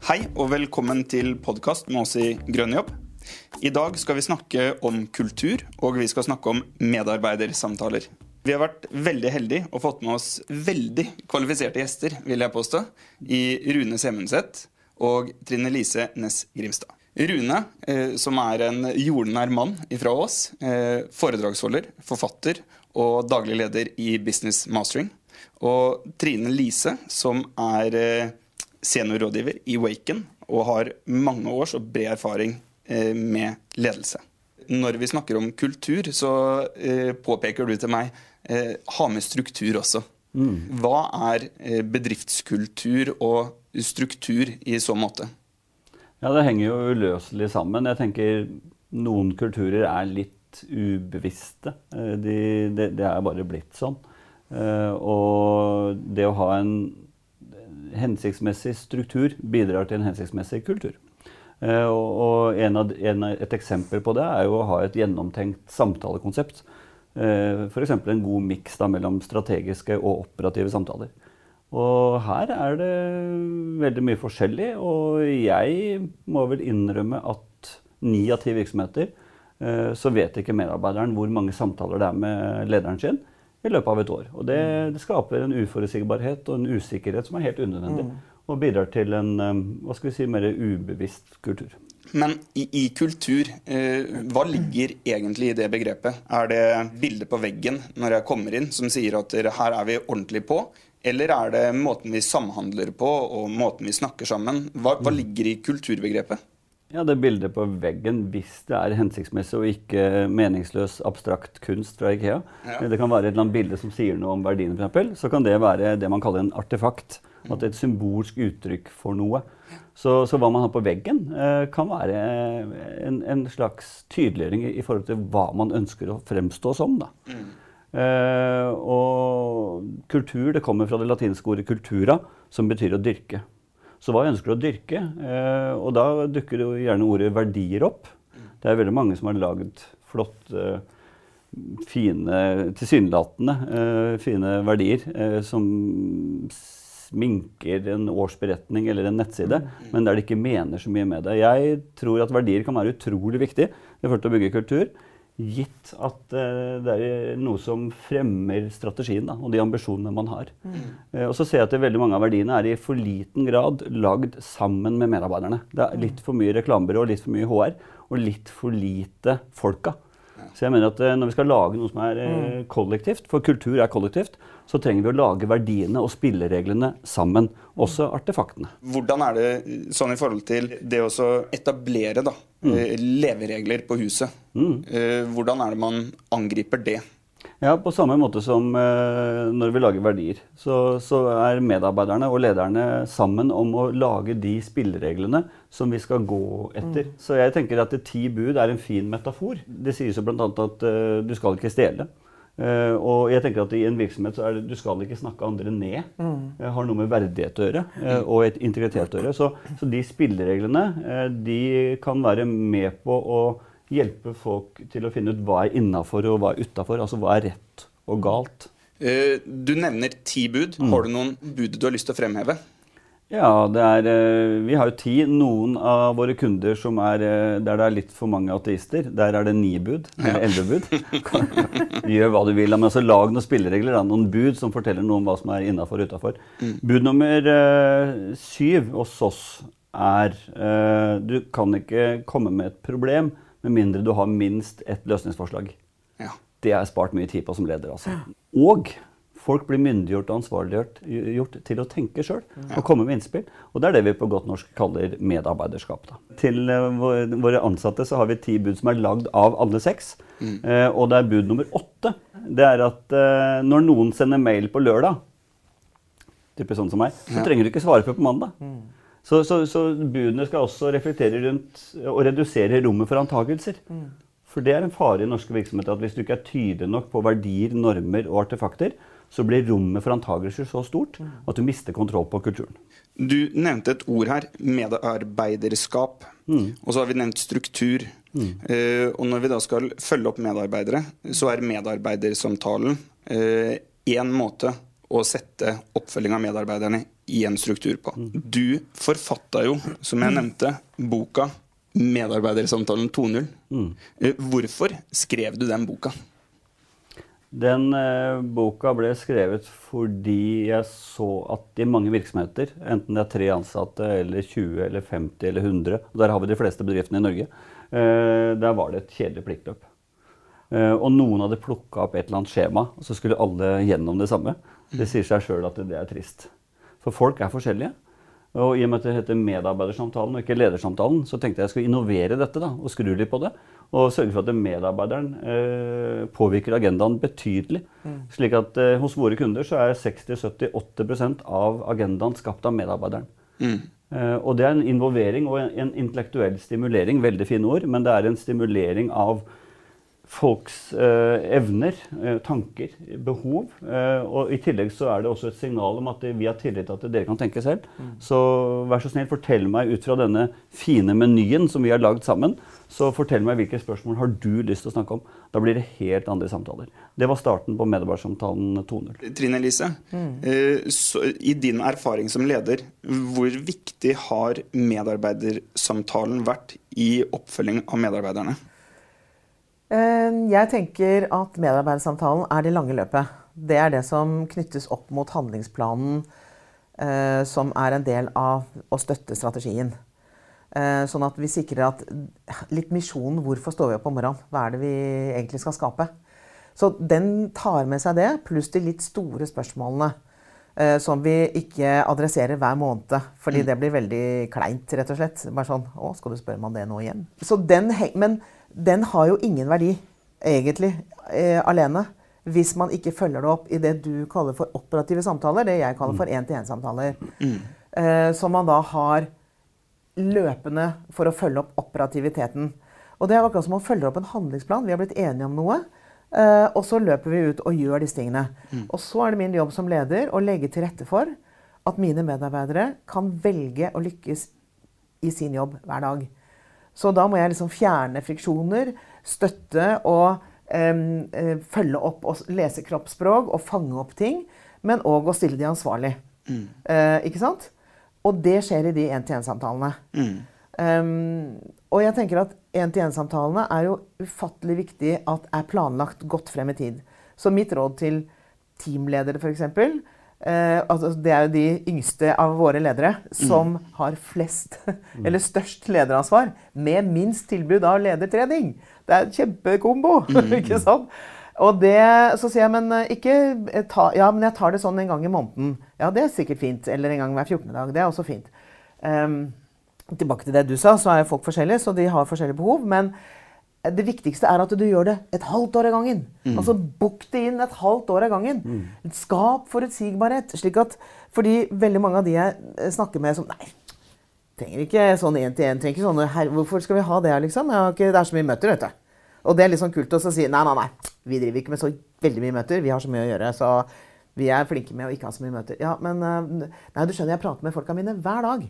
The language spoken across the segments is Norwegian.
Hei og velkommen til podkast med oss i Grønn jobb. I dag skal vi snakke om kultur, og vi skal snakke om medarbeidersamtaler. Vi har vært veldig heldige og fått med oss veldig kvalifiserte gjester, vil jeg påstå, i Rune Semundset og Trine Lise Næss Grimstad. Rune, eh, som er en jordnær mann fra Ås, eh, foredragsholder, forfatter og daglig leder i Business Mastering. Og Trine Lise, som er eh, seniorrådgiver i Waken og har mange års og bred erfaring eh, med ledelse. Når vi snakker om kultur, så eh, påpeker du til meg eh, ha med struktur også. Mm. Hva er bedriftskultur og struktur i så måte? Ja, Det henger jo uløselig sammen. Jeg tenker noen kulturer er litt ubevisste. De, de det er bare blitt sånn. Og det å ha en hensiktsmessig struktur bidrar til en hensiktsmessig kultur. Eh, og en av, en, Et eksempel på det er jo å ha et gjennomtenkt samtalekonsept. Eh, F.eks. en god miks mellom strategiske og operative samtaler. Og her er det veldig mye forskjellig, og jeg må vel innrømme at ni av ti virksomheter eh, så vet ikke medarbeideren hvor mange samtaler det er med lederen sin i løpet av et år. Og det, mm. det skaper en uforutsigbarhet og en usikkerhet som er helt unødvendig. Mm. Og bidrar til en um, hva skal vi si, mer ubevisst kultur. Men i, i kultur, eh, hva ligger egentlig i det begrepet? Er det bildet på veggen når jeg kommer inn som sier at her er vi ordentlig på? Eller er det måten vi samhandler på og måten vi snakker sammen? Hva, hva mm. ligger i kulturbegrepet? Ja, Det bildet på veggen, hvis det er hensiktsmessig og ikke meningsløs abstrakt kunst fra Ikea. Ja. Det kan være et eller annet bilde som sier noe om verdiene, f.eks. Så kan det være det man kaller en artefakt. At det er et symbolsk uttrykk for noe. Så, så hva man har på veggen, eh, kan være en, en, slags tydeliggjøring i forhold til hva man ønsker å fremstå som. da. Mm. Eh, og kultur det kommer fra det latinske ordet 'cultura', som betyr å dyrke. Så hva ønsker du å dyrke? Eh, og da dukker jo gjerne ordet verdier opp. Det er veldig mange som har laget flotte, fine, tilsynelatende eh, fine verdier eh, som sminker en årsberetning eller en nettside, men der de ikke mener så mye med det. Jeg tror at verdier kan være utrolig viktig i forhold til å bygge kultur gitt at uh, det er noe som fremmer strategien da, og de ambisjonene man har. Mm. Uh, og så ser jeg at veldig mange av verdiene er i for liten grad lagd sammen med medarbeiderne. Det er litt for mye reklamebyrå, litt for mye HR og litt for lite folka. Så jeg mener at uh, når vi skal lage noe som er mm. kollektivt, for kultur er kollektivt, så trenger vi å lage verdiene og spillereglene sammen. Også artefaktene. Hvordan er det sånn i forhold til det å etablere da, mm. Eh, leveregler på huset? Mm. Eh, hvordan er det man angriper det? Ja, På samme måte som eh, når vi lager verdier, så, så, er medarbeiderne og lederne sammen om å lage de spillereglene som vi skal gå etter. Mm. Så jeg tenker at ti bud er en fin metafor. Det sies jo bl.a. at du skal ikke stjele. Uh, og jeg tenker at I en virksomhet så er det, du skal ikke snakke andre ned. Mm. Det har noe med verdighet å gjøre uh, og et integritet å gjøre. Så, så de spillereglene uh, de kan være med på å hjelpe folk til å finne ut hva er innafor og hva er utafor. Altså hva er rett og galt. Du nevner ti bud. Mm. Har du noen bud du har lyst til å fremheve? Ja, er, eh, vi har jo ti. Noen av våre kunder som er, eh, der det er litt for mange ateister, der er det ni bud. Eller elleve bud. Gjør hva du vil. Men altså, lag noen spilleregler. Da. Noen bud som forteller noe om hva som er innafor og utafor. Mm. Bud nummer uh, syv hos oss er uh, Du kan ikke komme med et problem med mindre du har minst ett løsningsforslag. Ja. Det jeg spart mye tid på som leder. altså. Og Folk blir myndiggjort og ansvarliggjort til å tenke sjøl og komme med innspill. Og det er det vi på godt norsk kaller medarbeiderskap. Da. Til uh, våre ansatte så har vi ti bud som er lagd av alle seks. Mm. Uh, og det er bud nummer åtte. Det er at uh, når noen sender mail på lørdag, type sånn som meg, så trenger du ikke svare på på mandag. Mm. Så, så, så, budene skal også reflektere rundt og redusere rommet for antakelser. Mm. For det er en fare i norske virksomheter at hvis du ikke er tydelig nok på verdier, normer og artefakter, så blir rommet for antagelser så stort at du mister kontroll på kulturen. Du nevnte et ord her, medarbeiderskap. Mm. Og så har vi nevnt struktur. Mm. Uh, og når vi da skal følge opp medarbeidere, så er medarbeidersamtalen én uh, måte å sette oppfølging av medarbeiderne i en struktur på. Du forfatta jo, som jeg nevnte, boka 'Medarbeidersamtalen 2.0'. Mm. Eh, Hvorfor skrev du den boka? Den eh, boka ble skrevet fordi jeg så at i mange virksomheter, enten det er tre ansatte eller 20 eller 50 eller 100, og der har vi de fleste bedriftene i Norge, eh, der var det et kjedelig pliktløp. Eh, og noen hadde plukka opp et eller annet skjema, og så skulle alle gjennom det samme. Det sier seg sjøl at det er trist. For folk er forskjellige. Og i og med at det heter medarbeidersamtalen og ikke ledersamtalen, så tenkte jeg jeg skulle innovere dette da, og skru litt på det. Og sørge for at medarbeideren eh, påvirker agendaen betydelig. Slik at eh, hos våre kunder så er 60-70-80 av agendaen skapt av medarbeideren. Eh, og det er en involvering og en, en intellektuell stimulering. Veldig fine ord, men det er en stimulering av folks eh, evner, eh, tanker, behov. Eh, og i tillegg så er det også et signal om at vi har tillit til at dere kan tenke selv. Så vær så snill, fortell meg ut fra denne fine menyen som vi har lagd sammen, så fortell meg hvilke spørsmål har du lyst til å snakke om. Da blir det helt andre samtaler. Det var starten på medarbeidersamtalen 2.0. Trine Lise, mm. i din erfaring som leder, hvor viktig har medarbeidersamtalen vært i oppfølging av medarbeiderne? Eh, Jeg tenker at medarbeidersamtalen er det lange løpet. Det er det som knyttes opp mot handlingsplanen, eh, som er en del av å støtte strategien. Eh, Sånn at vi sikrer at litt misjonen hvorfor står vi opp om morgenen? Hva er det vi egentlig skal skape? Så den tar med seg det, pluss de litt store spørsmålene. eh, Som vi ikke adresserer hver måned, fordi det blir veldig kleint, rett og slett. Bare sånn Å, skal du spørre meg om det nå igjen? Så den, men den har jo ingen verdi, egentlig, eh, alene. Hvis man ikke følger det opp i det du kaller for operative samtaler, det jeg kaller for én-til-én-samtaler. Eh, som man da har løpende for å følge opp operativiteten. Og det er akkurat som man følger opp en handlingsplan. Vi har blitt enige om noe. eh, og så løper vi ut og gjør disse tingene. Og så er det min jobb som leder å legge til rette for at mine medarbeidere kan velge å lykkes i sin jobb hver dag. Så da må jeg liksom fjerne friksjoner, støtte og eh, følge opp og lese kroppsspråk og fange opp ting. Men òg å stille de ansvarlig. Eh, ikke sant? Og det skjer i de én-til-én-samtalene. Um, og jeg tenker at én-til-én-samtalene er jo ufattelig viktig at er planlagt godt frem i tid. Så mitt råd til teamledere, f.eks. Uh, altså det er jo de yngste av våre ledere som har flest, eller størst lederansvar, med minst tilbud av ledertrening. Det er en kjempekombo, ikke sant? Og det, så sier jeg, men eh, ikke eh, ta, Ja, men jeg tar det sånn en gang i måneden. Ja, det er sikkert fint. Eller en gang hver 14. dag. Det er også fint. Um, tilbake til det du sa, så er folk forskjellige, så de har forskjellige behov. Men det viktigste er at du gjør det et halvt år av gangen. Altså Book det inn et halvt år av gangen. Skap forutsigbarhet. slik at, fordi veldig mange av de jeg eh, snakker med, som Nei, trenger ikke sånn én-til-én. trenger ikke sånne, her, Hvorfor skal vi ha det her, liksom? Jeg har ikke, det er så mye møter, vet du. Og det er litt sånn kult å si nei, nei, nei. Vi driver ikke med så veldig mye møter. Vi har så mye å gjøre. Så vi er flinke med å ikke ha så mye møter. Ja, men eh, Nei, du skjønner, jeg prater med folka mine hver dag.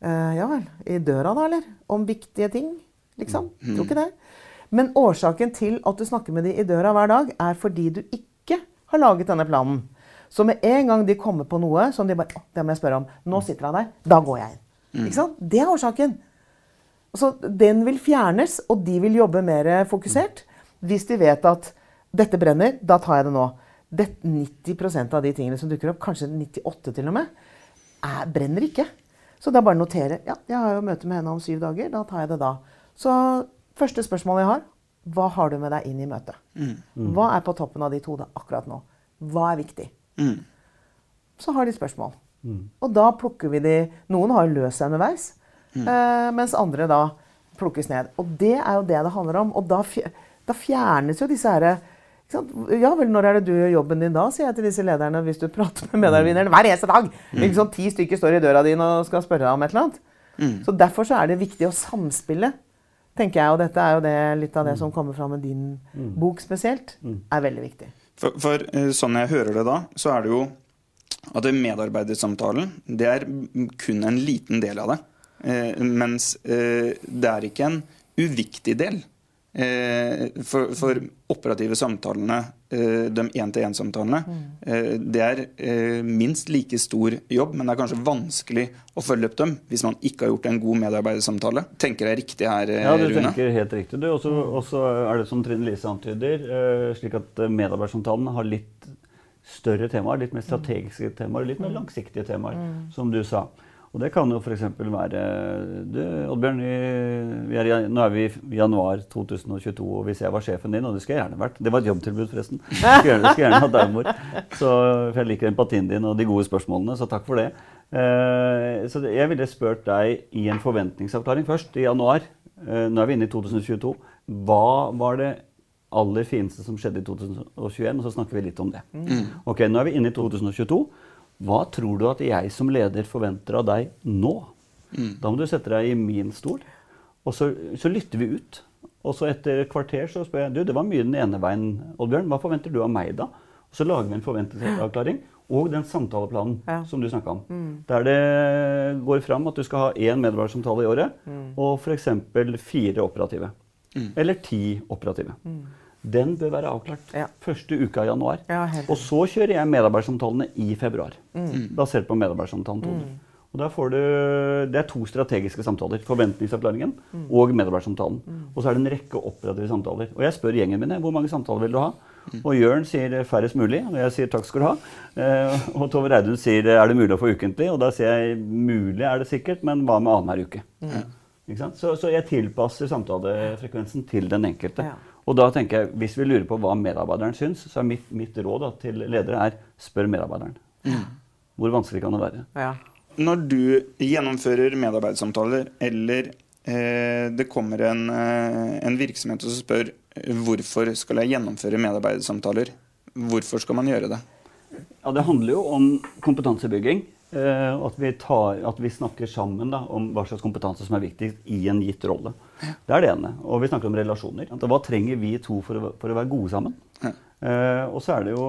Eh, ja vel. I døra, da, eller? Om viktige ting, liksom. Tror ikke det. Men årsaken til at du snakker med de i døra hver dag, er fordi du ikke har laget denne planen. Så med en gang de kommer på noe som de bare «Å, Det må jeg spørre om. Nå sitter han der. Da går jeg inn. Ikke sant? Det er årsaken. Så den vil fjernes, og de vil jobbe mer fokusert. Hvis de vet at dette brenner, da tar jeg det nå. Det, 90% av de tingene som dukker opp, kanskje 98 til og med, er, brenner ikke. Så da bare notere. Ja, jeg har jo møte med henne om syv dager. Da tar jeg det da. Så første spørsmål jeg har, hva har du med deg inn i møtet? Hva er på toppen av ditt hode akkurat nå? Hva er viktig? Så har de spørsmål. Og da plukker vi de Noen har løst seg underveis, eh, mens andre da plukkes ned. Og det er jo det det handler om. Og da, fj- da fjernes jo disse herre? Ja vel, når er det du gjør jobben din da, sier jeg til disse lederne hvis du prater med medarbeiderne hver eneste dag. Ikke sånn Ti stykker står i døra di og skal spørre deg om et eller annet. Så derfor så er det viktig å samspille, tenker jeg. Og dette er jo det, litt av det som kommer fram med din bok spesielt, er veldig viktig. For, for eh, sånn jeg hører det da, så er det jo at medarbeidersamtalen det er kun en liten del av det. Eh, mens eh, det er ikke en uviktig del. Eh, for, for operative samtalene, eh, de én-til-én-samtalene, eh, det er minst like stor jobb, men det er kanskje vanskelig å følge opp dem hvis man ikke har gjort en god medarbeidersamtale. Tenker jeg riktig her, Rune? Ja, du Rune? tenker helt riktig. du. Og så er det som Trine Lise antyder, eh, slik at medarbeidersamtalene medarbeidersamtalen har litt større temaer, litt mer strategiske temaer, litt mer langsiktige temaer, som du sa. Og det kan jo f.eks. være du, Oddbjørn, vi, vi er i, nå er vi i januar 2022, og hvis jeg var sjefen din, og det skulle jeg gjerne vært Det var et jobbtilbud, forresten. Skulle gjerne, skulle gjerne hatt deg. Så for jeg liker empatien din og de gode spørsmålene, så takk for det. Eh, så jeg ville spurt deg i en forventningsavklaring først, i januar. Eh, nå er vi inne i 2022. Hva var det aller fineste som skjedde i 2021? Og så snakker vi litt om det. Ok, Nå er vi inne i 2022. Hva tror du at jeg som leder forventer av deg nå? Da må du sette deg i min stol, og så, så lytter vi ut. Og så etter et kvarter så spør jeg du, det var mye den ene veien, Oddbjørn. Hva forventer du av meg da? Og så lager vi en forventningsavklaring. Og den samtaleplanen Ja. som du snakka om. Der det går fram at du skal ha én medarbeidersamtale i året, og f.eks. fire operative. Eller ti operative. Den bør være avklart Ja. første uka i januar. Ja, og så kjører jeg medarbeidersamtalene i februar. Basert på medarbeidersamtalen Mm. Og der får du, Det er to strategiske samtaler. Forventningsavklaringen og medarbeidersamtalen. Og så er det en rekke operative samtaler. Og jeg spør gjengen min hvor mange samtaler vil du ha. Og Jørn sier færrest mulig, og jeg sier takk skal du ha. Eh, og Tove Reidun sier er det mulig å få ukentlig, og da sier jeg mulig er det sikkert, men hva med annenhver uke? Ikke sant? Så, så jeg tilpasser samtalefrekvensen til den enkelte. Ja. Og da tenker jeg, Hvis vi lurer på hva medarbeideren syns, så er mitt, mitt råd da, til ledere er spør medarbeideren. Hvor vanskelig kan det være? Ja. Når du gjennomfører medarbeidersamtaler, eller eh, det kommer en, eh, en virksomhet og spør hvorfor skal jeg gjennomføre medarbeidersamtaler, hvorfor skal man gjøre det? Ja, Det handler jo om kompetansebygging. Eh, at, vi tar, at vi snakker sammen da, om hva slags kompetanse som er viktigst i en gitt rolle. Det er det ene. Og vi snakker om relasjoner. Hva trenger vi to for å, for å være gode sammen? Ja. Eh, og så er det jo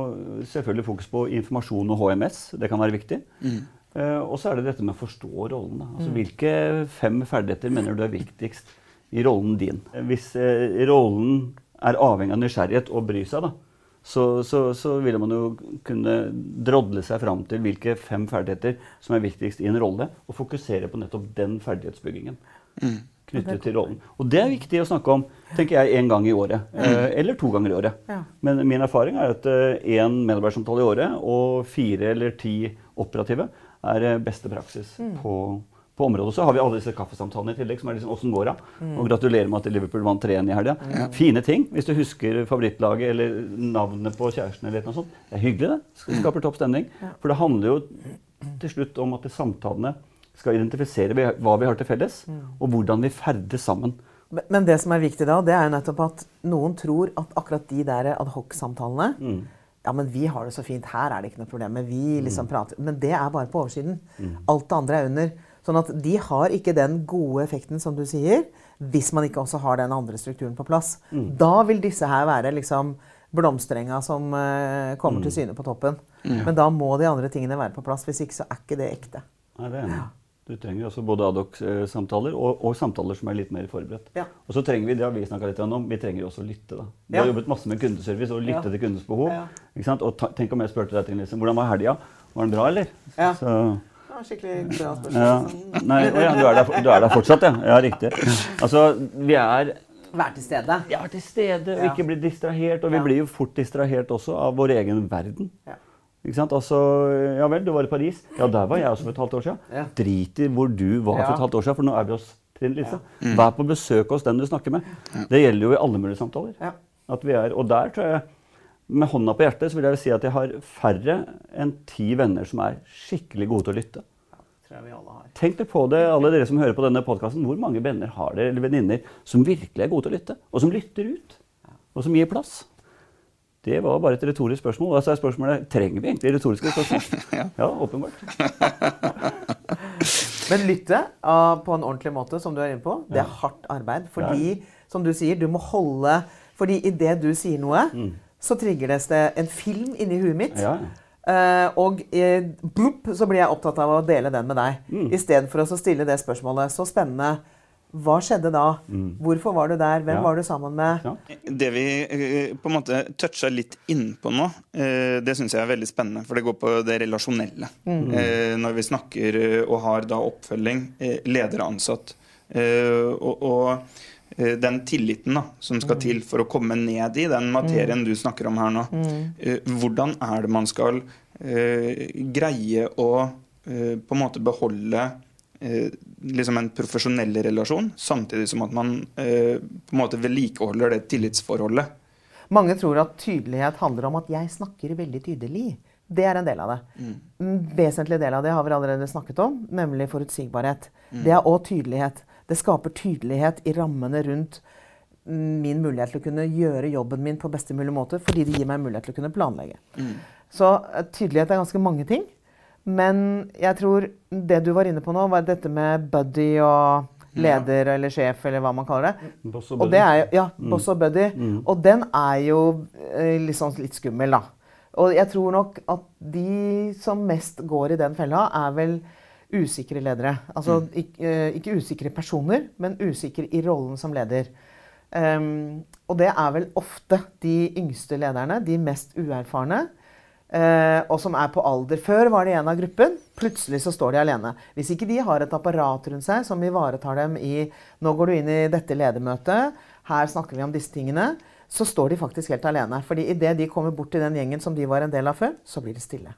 selvfølgelig fokus på informasjon og HMS. Det kan være viktig. Eh, og så er det dette med å forstå rollen. Da. Altså, Hvilke fem ferdigheter mener du er viktigst i rollen din? Hvis eh, rollen er avhengig av nysgjerrighet og bry seg, da, så, så, så vil man jo kunne drodle seg fram til hvilke fem ferdigheter som er viktigst i en rolle, og fokusere på nettopp den ferdighetsbyggingen. Knyttet til rollen. Og det er viktig å snakke om tenker jeg, én gang i året. Eh, eller to ganger i året. Men min erfaring er at én medarbeidersamtale i året og fire eller ti operative er eh, beste praksis på, på området. Så har vi alle disse kaffesamtalene i tillegg, som er liksom åssen går det? Og gratulerer med at Liverpool vant 3-1 i helga. Fine ting. Hvis du husker favorittlaget eller navnet på kjæresten eller noe sånt. Det er hyggelig, det. Det Skaper topp stemning. For det handler jo til slutt om at samtalene skal identifisere hva vi har til felles, og hvordan vi ferdes sammen. Men- det som er viktig da, det er jo nettopp at noen tror at akkurat de der adhoc-samtalene Ja, men vi har det så fint. Her er det ikke noe problem. Men vi liksom prater Men det er bare på oversiden. Alt det andre er under. Sånn at de har ikke den gode effekten som du sier, hvis man ikke også har den andre strukturen på plass. Da vil disse her være liksom blomsterenga som uh, kommer til syne på toppen. Men da må de andre tingene være på plass. Hvis ikke så er ikke det ekte. Nei, det er enig. Du trenger også både Adoc-samtaler og, og samtaler som er litt mer forberedt. Ja. Og så trenger vi det har vi litt om, vi trenger også å lytte. da. Vi Ja. har jobbet masse med kundeservice og lytte Ja. til kundens behov. Og tenk om jeg spurte deg ting, liksom, hvordan var helga? Var den bra, eller? Ja. Så, Det var skikkelig bra spørsmål. ja. Nei, å du, er der, du er der fortsatt, ja. Ja, riktig. Altså, vi er Vær til stede. ja, til stede og ikke bli distrahert. Og vi blir jo fort distrahert også av vår egen verden. Ja. Ikke sant? Altså, ja vel, du var i Paris. Ja, der var jeg også for et halvt år siden. Ja. Drit i hvor du var for et halvt år siden, for nå er vi hos Trine Lise. Vær på besøk hos den du snakker med. Det gjelder jo i alle mulige samtaler. Ja. At vi er, og der tror jeg, med hånda på hjertet, så vil jeg si at jeg har færre enn ti venner som er skikkelig gode til å lytte. Tenk dere på det, alle dere som hører på denne podkasten. Hvor mange venner har dere, eller venninner, som virkelig er gode til å lytte? Og som lytter ut? Og som gir plass? Det var bare et retorisk spørsmål. Og så er spørsmålet trenger vi egentlig retoriske spørsmål. Ja, åpenbart. Men lytte uh, på en ordentlig måte, som du er inne på, det er hardt arbeid. Fordi, som du sier, du må holde Fordi idet du sier noe, så trigges det en film inni huet mitt. Ja. Eh, og uh, blup, så blir jeg opptatt av å dele den med deg. Mm. Istedenfor å stille det spørsmålet Så spennende. Hva skjedde da? Hvorfor var du der? Hvem Ja. var du sammen med? Ja. Det vi eh, på en måte toucha litt innpå nå, eh, det syns jeg er veldig spennende. For det går på det relasjonelle. Eh, Når vi snakker og har da oppfølging, leder og ansatt. Eh, Og, og den tilliten da, som skal til for å komme ned i den materien du snakker om her nå. Hvordan er det man skal greie å på en måte beholde eh, liksom en profesjonell relasjon, samtidig som at man eh, på en måte vedlikeholder det tillitsforholdet. Mange tror at tydelighet handler om at jeg snakker veldig tydelig. Det er en del av det. En vesentlig del av det har vi allerede snakket om, nemlig forutsigbarhet. Det er òg tydelighet. Det skaper tydelighet i rammene rundt min mulighet til å kunne gjøre jobben min på beste mulig måte, fordi det gir meg mulighet til å kunne planlegge. Så eh, tydelighet er ganske mange ting. Men jeg tror det du var inne på nå, var dette med buddy og leder eller sjef, eller hva man kaller det. Boss Og det er ja, boss og buddy. Og den er jo liksom litt, skummel, da. Og jeg tror nok at de som mest går i den fella, er vel usikre ledere. Altså ikke, eh, ikke usikre personer, men usikre i rollen som leder. Um, og det er vel ofte de yngste lederne, de mest uerfarne, eh, og som er på alder. Før var de en av gruppen, plutselig så står de alene. Hvis ikke de har et apparat rundt seg som ivaretar dem i Nå går du inn i dette ledermøtet, her snakker vi om disse tingene. Så står de faktisk helt alene. fordi idet de kommer bort til den gjengen som de var en del av før, så blir det stille.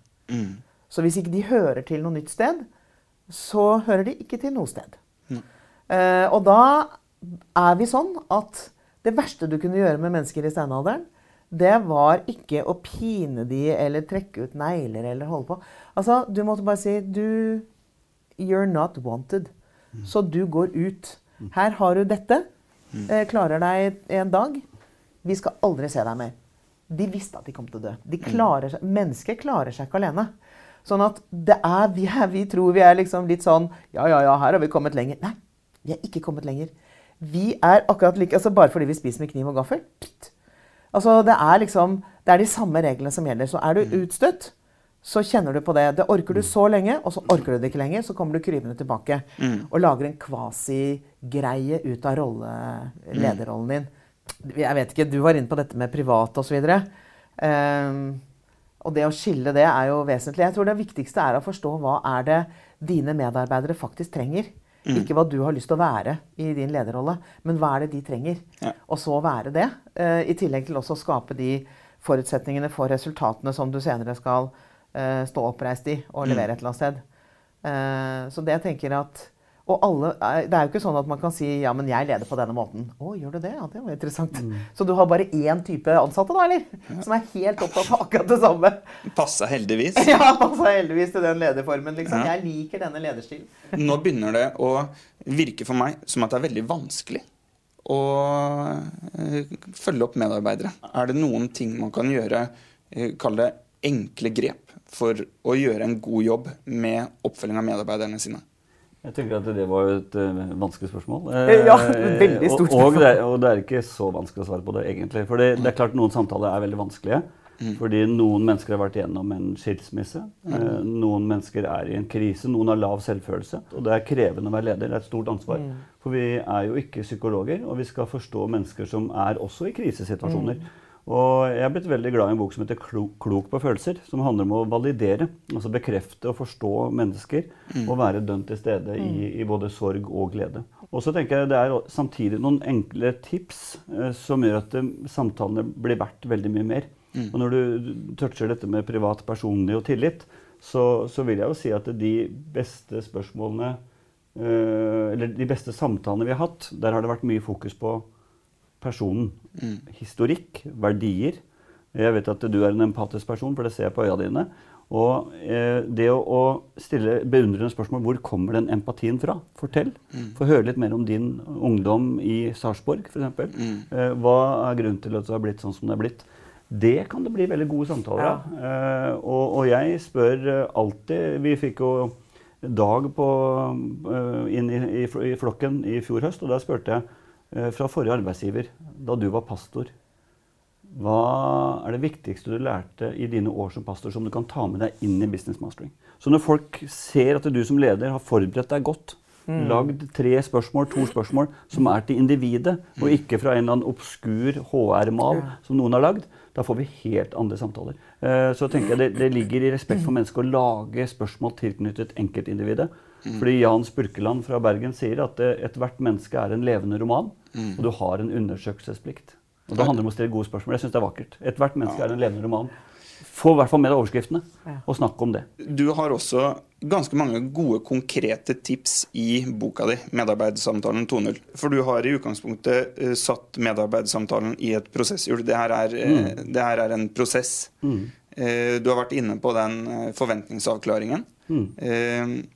Så hvis ikke de hører til noe nytt sted, så hører de ikke til noe sted. Eh, og da er vi sånn at det verste du kunne gjøre med mennesker i steinalderen, det var ikke å pine de eller trekke ut negler eller holde på. Altså, du måtte bare si du You're not wanted. Så du går ut. Her har du dette. Eh, klarer deg en dag. Vi skal aldri se deg mer. De visste at de kom til å dø. De klarer seg, mennesker klarer seg ikke alene. Sånn at det er, vi, er, vi tror vi er liksom litt sånn Ja, ja, ja, her har vi kommet lenger. Nei, vi er ikke kommet lenger. Vi er akkurat like altså Bare fordi vi spiser med kniv og gaffel. pst. Altså, det er liksom Det er de samme reglene som gjelder. Så er du utstøtt, så kjenner du på det. Det orker du så lenge, og så orker du det ikke lenger. Så kommer du krypende tilbake og lager en kvasi-greie ut av rolle, lederrollen din. Jeg vet ikke, Du var inne på dette med privat osv. Um, og det å skille det er jo vesentlig. Jeg tror det viktigste er å forstå hva er det dine medarbeidere faktisk trenger. Ikke hva du har lyst til å være i din lederrolle, men hva er det de trenger. Ja. Og så være det. Uh, I tillegg til også å skape de forutsetningene for resultatene som du senere skal uh, stå oppreist i og levere et eller annet sted. Uh, så det jeg tenker at og alle, eh, Det er jo ikke sånn at man kan si ja, men jeg leder på denne måten. Å, gjør du det? Ja, det var interessant. Så du har bare én type ansatte, da, eller? Som er helt opptatt av akkurat det samme. Passa heldigvis. Ja, passa heldigvis til den lederformen. liksom. Ja. Jeg liker denne lederstilen. Nå begynner det å virke for meg som at det er veldig vanskelig å eh, følge opp medarbeidere. Er det noen ting man kan gjøre, eh, kall det enkle grep, for å gjøre en god jobb med oppfølging av medarbeiderne sine? Jeg tenker at det var jo et uh, vanskelig spørsmål. Ja, veldig stort og, og, det, er- og det er ikke så vanskelig å svare på det, egentlig. For det, det er klart noen samtaler er veldig vanskelige. Fordi noen mennesker har vært gjennom en skilsmisse. Eh, noen mennesker er i en krise. Noen har lav selvfølelse. Og det er krevende å være leder. Det er et stort ansvar. For vi er jo ikke psykologer, og vi skal forstå mennesker som er også i krisesituasjoner. Og jeg er blitt veldig glad i en bok som heter 'Klok på følelser', som handler om å validere, altså bekrefte og forstå mennesker, og være dønn til stede i, i både sorg og glede. Og så tenker jeg Det er samtidig noen enkle tips eh, som gjør at eh, samtalene blir verdt veldig mye mer. Og når du toucher dette med privat, personlig og tillit, så, så vil jeg jo si at de beste spørsmålene eh, Eller de beste samtalene vi har hatt, der har det vært mye fokus på personen. Historikk, verdier. Jeg vet at du er en empatisk person, for det ser jeg på øya dine. Og eh, det å, å stille beundrende spørsmål hvor kommer den empatien fra? Fortell. Få høre litt mer om din ungdom i Sarpsborg f.eks. Eh, hva er grunnen til at det har blitt sånn som det er blitt? Det kan det bli veldig gode samtaler av. Eh, og, og jeg spør eh, alltid Vi fikk jo Dag på, eh, inn i, i, i flokken i fjor høst, og da spurte jeg fra forrige arbeidsgiver, da du var pastor hva er det viktigste du lærte i dine år som pastor som du kan ta med deg inn i business mastering? Så når folk ser at du som leder har forberedt deg godt Lagd tre spørsmål, to spørsmål som er til individet, og ikke fra en eller annen obskur HR-mal som noen har lagd. Da får vi helt andre samtaler. Eh, så tenker jeg det, det ligger i respekt for mennesket å lage spørsmål tilknyttet enkeltindividet. Fordi Jan Spurkeland fra Bergen sier at eh, ethvert menneske er en levende roman, og du har en undersøkelsesplikt. Og Det handler om å stille gode spørsmål. Jeg synes det er vakkert. Ethvert menneske er en levende roman. Få i hvert fall med deg overskriftene, og snakk om det. Du har også ganske mange gode, konkrete tips i boka di, 'Medarbeidssamtalen 2.0'. For du har i utgangspunktet uh, satt medarbeidssamtalen i et prosesshjul. Det, her er, uh, Mm. det her er en prosess. Mm. Uh, du har vært inne på den forventningsavklaringen. Mm.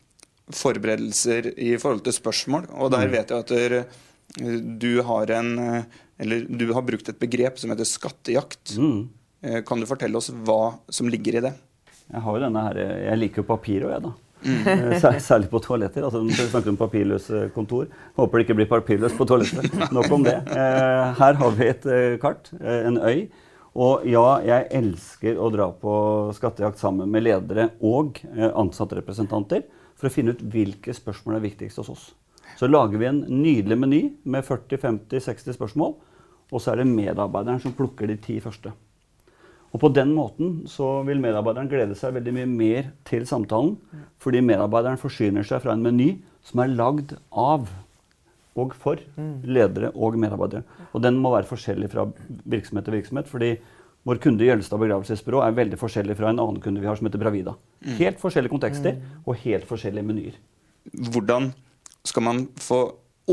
Forberedelser i forhold til spørsmål. Og der vet jeg at der, du har en Eller du har brukt et begrep som heter skattejakt. Mm. Kan du fortelle oss hva som ligger i det? Jeg har jo denne her, jeg liker jo papir òg, jeg, da. Mm. Særlig på toaletter. altså Vi snakker om papirløse kontor. Håper det ikke blir papirløst på toalettet. Nok om det. Eh, Her har vi et eh, kart, eh, en øy. Og ja, jeg elsker å dra på skattejakt sammen med ledere og eh, ansattrepresentanter for å finne ut hvilke spørsmål er viktigst hos oss. Så lager vi en nydelig meny med 40-50-60 spørsmål, og så er det medarbeideren som plukker de ti første. Og på den måten så vil medarbeideren glede seg veldig mye mer til samtalen, fordi medarbeideren forsyner seg fra en meny som er lagd av og for ledere og medarbeidere. Og den må være forskjellig fra virksomhet til virksomhet, fordi vår kunde i Jølstad begravelsesbyrå er veldig forskjellig fra en annen kunde vi har som heter Bravida. Helt forskjellige kontekster og helt forskjellige menyer. Hvordan skal man få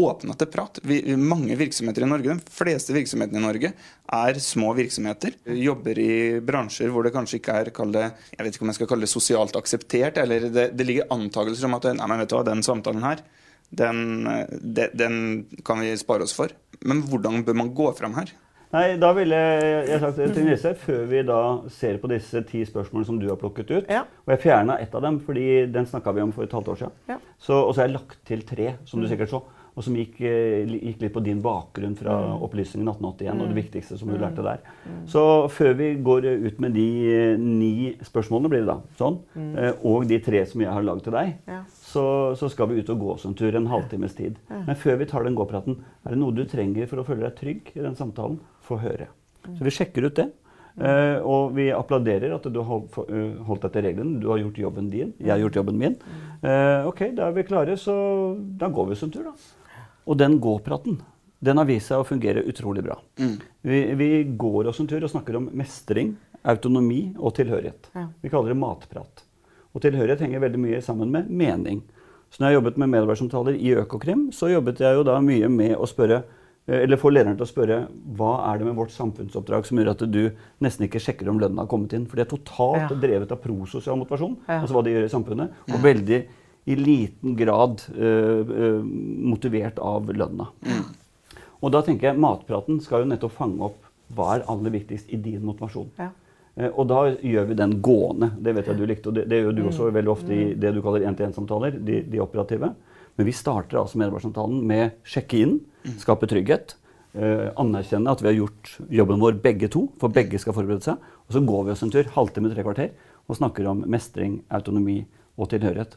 åpna til prat? Vi, mange virksomheter i Norge, de fleste virksomhetene i Norge, er små virksomheter. Jobber i bransjer hvor det kanskje ikke er det, jeg vet ikke om jeg skal kalle det sosialt akseptert, eller det, det ligger antakelser om at nei, men vet du hva, den samtalen her, den, de, den kan vi spare oss for. Men hvordan bør man gå fram her? Nei, da ville jeg, sagt til Nisse, før vi da ser på disse ti spørsmålene som du har plukket ut Ja. Og jeg fjerna ett av dem, fordi den snakka vi om for et halvt år siden. Ja. Så, og så har jeg lagt til tre, som du sikkert så. Og som gikk, eh, gikk litt på din bakgrunn fra opplysningen 1881 og det viktigste som du lærte der. Så før vi går ut med de eh, ni spørsmålene, blir det da, sånn, eh, og de tre som jeg har lagd til deg, Ja. Så, så skal vi ut og gå oss en tur en halvtimes tid. Men før vi tar den gåpraten, er det noe du trenger for å føle deg trygg i den samtalen? Få høre. Så vi sjekker ut det. Uh, og vi applauderer at du har holdt, eh, holdt deg til reglene. Du har gjort jobben din. Jeg har gjort jobben min. Uh, ok, da er vi klare, så da går vi oss en tur, da. Og den gåpraten, den har vist seg å fungere utrolig bra. Vi, vi går oss en tur og snakker om mestring, autonomi og tilhørighet. Ja. Vi kaller det matprat. Og tilhørighet henger veldig mye sammen med mening. Så når jeg jobbet med medarbeidersamtaler i Økokrim, så jobbet jeg jo da mye med å spørre eh, eller få lederen til å spørre hva er det med vårt samfunnsoppdrag som gjør at du nesten ikke sjekker om lønna har kommet inn. For de er totalt Ja. drevet av prososial motivasjon, Ja. altså hva de gjør i samfunnet, og veldig i liten grad øh, øh, motivert av lønna. Og da tenker jeg matpraten skal jo nettopp fange opp hva er aller viktigst i din motivasjon. Eh, Og da gjør vi den gående. Det vet jeg du likte, og det, det gjør du også veldig ofte i det du kaller én-til-én-samtaler, de, de operative. Men vi starter altså medarbeidersamtalen med sjekke inn, skape trygghet, eh, anerkjenne at vi har gjort jobben vår begge to, for begge skal forberede seg. Og så går vi oss en tur, halvtime, tre kvarter, og snakker om mestring, autonomi og tilhørighet.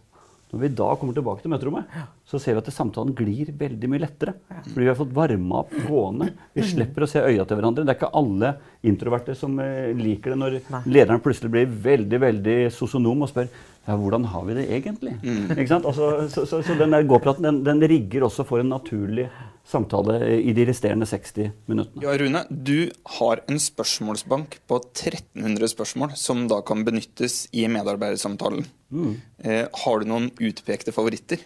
Når vi da kommer tilbake til møterommet, så ser vi at samtalen glir veldig mye lettere. Fordi vi har fått varma opp gående. Vi slipper å se øya til hverandre. Det er ikke alle introverte som eh, liker det når Nei. lederen plutselig blir veldig veldig sosionom og spør ja, hvordan har vi det egentlig. Ikke sant? Altså, så, så, så den der gåpraten den, den rigger også for en naturlig samtale i de resterende 60 minuttene. Ja, Rune, du har en spørsmålsbank på 1300 spørsmål som da kan benyttes i medarbeidersamtalen. Eh, har du noen utpekte favoritter?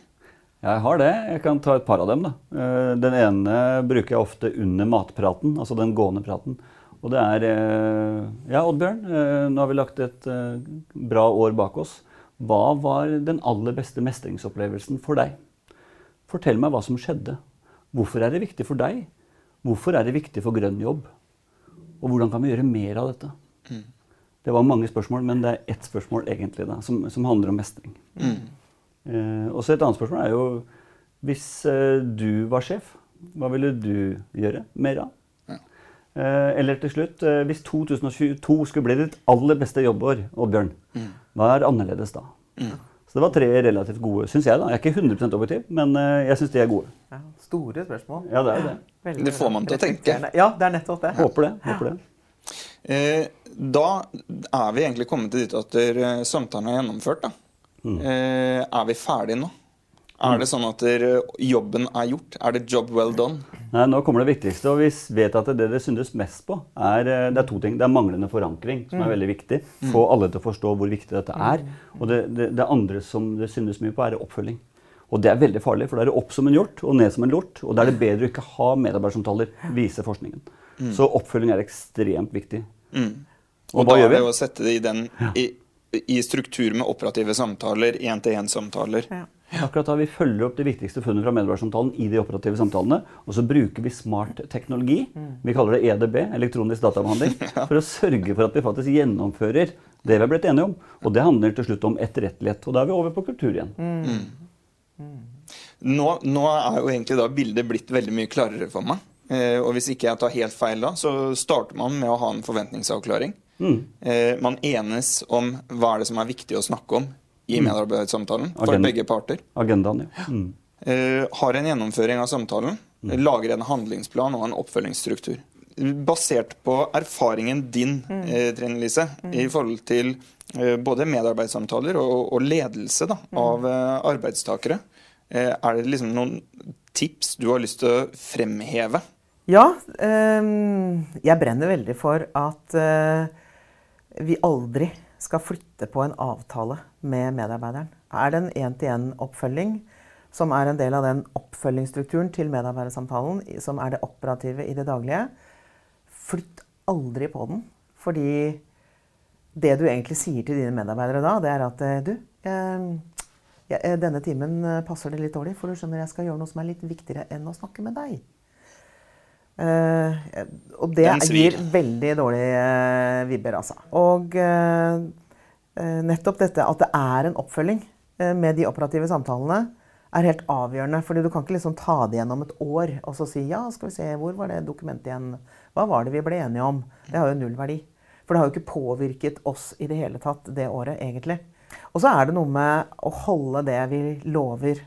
Jeg har det. Jeg kan ta et par av dem. da. Eh, Den ene bruker jeg ofte under matpraten, altså den gående praten. Og det er eh, Ja, Oddbjørn, eh, nå har vi lagt et bra år bak oss. Hva var den aller beste mestringsopplevelsen for deg? Fortell meg hva som skjedde. Hvorfor er det viktig for deg? Hvorfor er det viktig for Grønn jobb? Og hvordan kan vi gjøre mer av dette? Det var mange spørsmål, men det er ett spørsmål egentlig da, som, som handler om mestring. Eh, og så et annet spørsmål er jo Hvis eh, du var sjef, hva ville du gjøre mer av? Eh, eller til slutt, eh, hvis 2022 skulle bli ditt aller beste jobbår, Oddbjørn, hva er annerledes da? Så det var tre relativt gode, syns jeg. da. Jeg er ikke 100% objektiv, men eh, jeg syns de er gode. Ja, store spørsmål. Ja, det er det. Veldig Det får man til å tenke. Ja, det er nettopp det. Håper det. håper det. Eh, da er vi egentlig kommet til dit at samtalen er gjennomført. da. Eh, er vi ferdige nå? Er det sånn at jobben er gjort? Er det job well done? Nei, Nå kommer det viktigste, og vi vet at det det syndes mest på, er, eh, det er to ting. Det er manglende forankring, som er veldig viktig. Få alle til å forstå hvor viktig dette er. Og det, det, det andre som det syndes mye på, er oppfølging. Og det er veldig farlig, for da er det opp som en hjort og ned som en lort. Og da er det bedre å ikke ha medarbeidersamtaler, viser forskningen. Så oppfølging er ekstremt viktig. Mm. Og Og da gjør er det det å sette det i, den, i, i struktur med operative samtaler, én-til-én-samtaler. Ja. Akkurat da Vi følger opp det viktigste funnet fra medarbeidersamtalen i de operative samtalene. Og så bruker vi smart teknologi, vi kaller det EDB, elektronisk databehandling, for å sørge for at vi faktisk gjennomfører det vi har blitt enige om. Og det handler til slutt om etterrettelighet. Og da er vi over på kultur igjen. Nå, nå er jo egentlig da bildet blitt veldig mye klarere for meg. Eh, og hvis ikke jeg tar helt feil da, så starter man med å ha en forventningsavklaring. Eh, man enes om hva er det som er viktig å snakke om i medarbeidersamtalen for Agenda. begge parter. Agendaen, ja. Mm. Eh, har en gjennomføring av samtalen, lager en handlingsplan og en oppfølgingsstruktur. Basert på erfaringen din, eh, Trine Lise, i forhold til eh, både medarbeidssamtaler og, og ledelse da, av eh, arbeidstakere, eh, er det liksom noen tips du har lyst til å fremheve? Ja, ehm, jeg brenner veldig for at vi aldri skal flytte på en avtale med medarbeideren. Er det en én-til-én-oppfølging som er en del av den oppfølgingsstrukturen til medarbeidersamtalen, som er det operative i det daglige, flytt aldri på den. Fordi det du egentlig sier til dine medarbeidere da, det er at eh, du, eh, eh, denne timen passer det litt dårlig, for du skjønner jeg skal gjøre noe som er litt viktigere enn å snakke med deg. Eh, og det gir veldig dårlige uh, vibber, altså. Og uh, nettopp dette at det er en oppfølging med de operative samtalene, er helt avgjørende. fordi du kan ikke liksom ta det gjennom et år og så si ja, skal vi se, hvor var det dokumentet igjen? Hva var det vi ble enige om? Det har jo null verdi. For det har jo ikke påvirket oss i det hele tatt det året, egentlig. Og så er det noe med å holde det vi lover.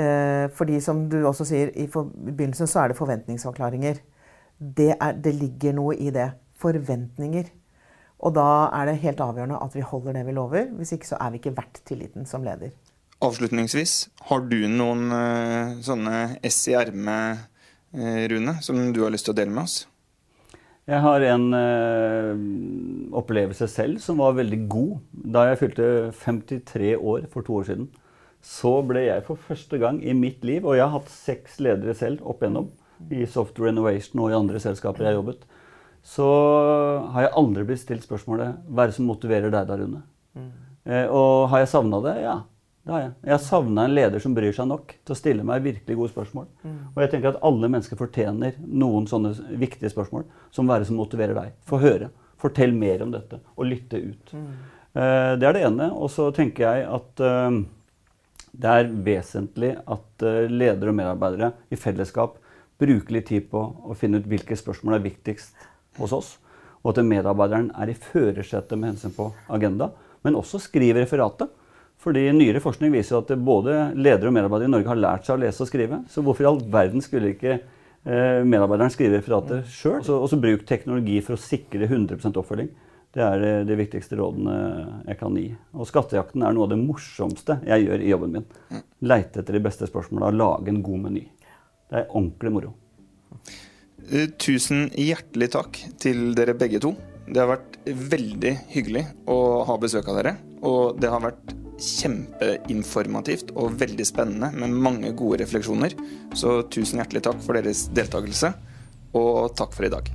Eh, fordi som du også sier, i, for, i begynnelsen så er det forventningsavklaringer. Det, er, det ligger noe i det. Forventninger. Og da er det helt avgjørende at vi holder det vi lover. Hvis ikke så er vi ikke verdt tilliten som leder. Avslutningsvis, har du noen eh, sånne ess i ermet, eh, Rune, som du har lyst til å dele med oss? Jeg har en eh, opplevelse selv som var veldig god. Da jeg fylte 53 år for to år siden, så ble jeg for første gang i mitt liv, og jeg har hatt seks ledere selv opp igjennom, i Software Innovation og i andre selskaper jeg har jobbet, så har jeg aldri blitt stilt spørsmålet hva er det som motiverer deg der, Rune? Eh, og har jeg savna det? Ja. Det har jeg. Jeg har savna en leder som bryr seg nok til å stille meg virkelig gode spørsmål. Og jeg tenker at alle mennesker fortjener noen sånne viktige spørsmål som hva er det som motiverer deg. Få høre. Fortell mer om dette, og lytte ut. Eh, det er det ene. Og så tenker jeg at eh, det er vesentlig at eh, ledere og medarbeidere i fellesskap bruker litt tid på å finne ut hvilke spørsmål er viktigst hos oss. Og at medarbeideren er i førersetet med hensyn på agenda, men også skriver referatet. Fordi nyere forskning viser at både ledere og medarbeidere i Norge har lært seg å lese og skrive. Så hvorfor i all verden skulle ikke eh, medarbeideren skrive referatet sjøl? Og så bruk teknologi for å sikre 100% oppfølging. Det er eh, de viktigste rådene jeg kan gi. Og skattejakten er noe av det morsomste jeg gjør i jobben min. Leite etter de beste spørsmåla lage en god meny. Det er ordentlig moro. Eh, Tusen hjertelig takk til dere begge to. Det har vært veldig hyggelig å ha besøk av dere. Og det har vært kjempeinformativt og veldig spennende med mange gode refleksjoner. Så tusen hjertelig takk for deres deltakelse, og takk for i dag.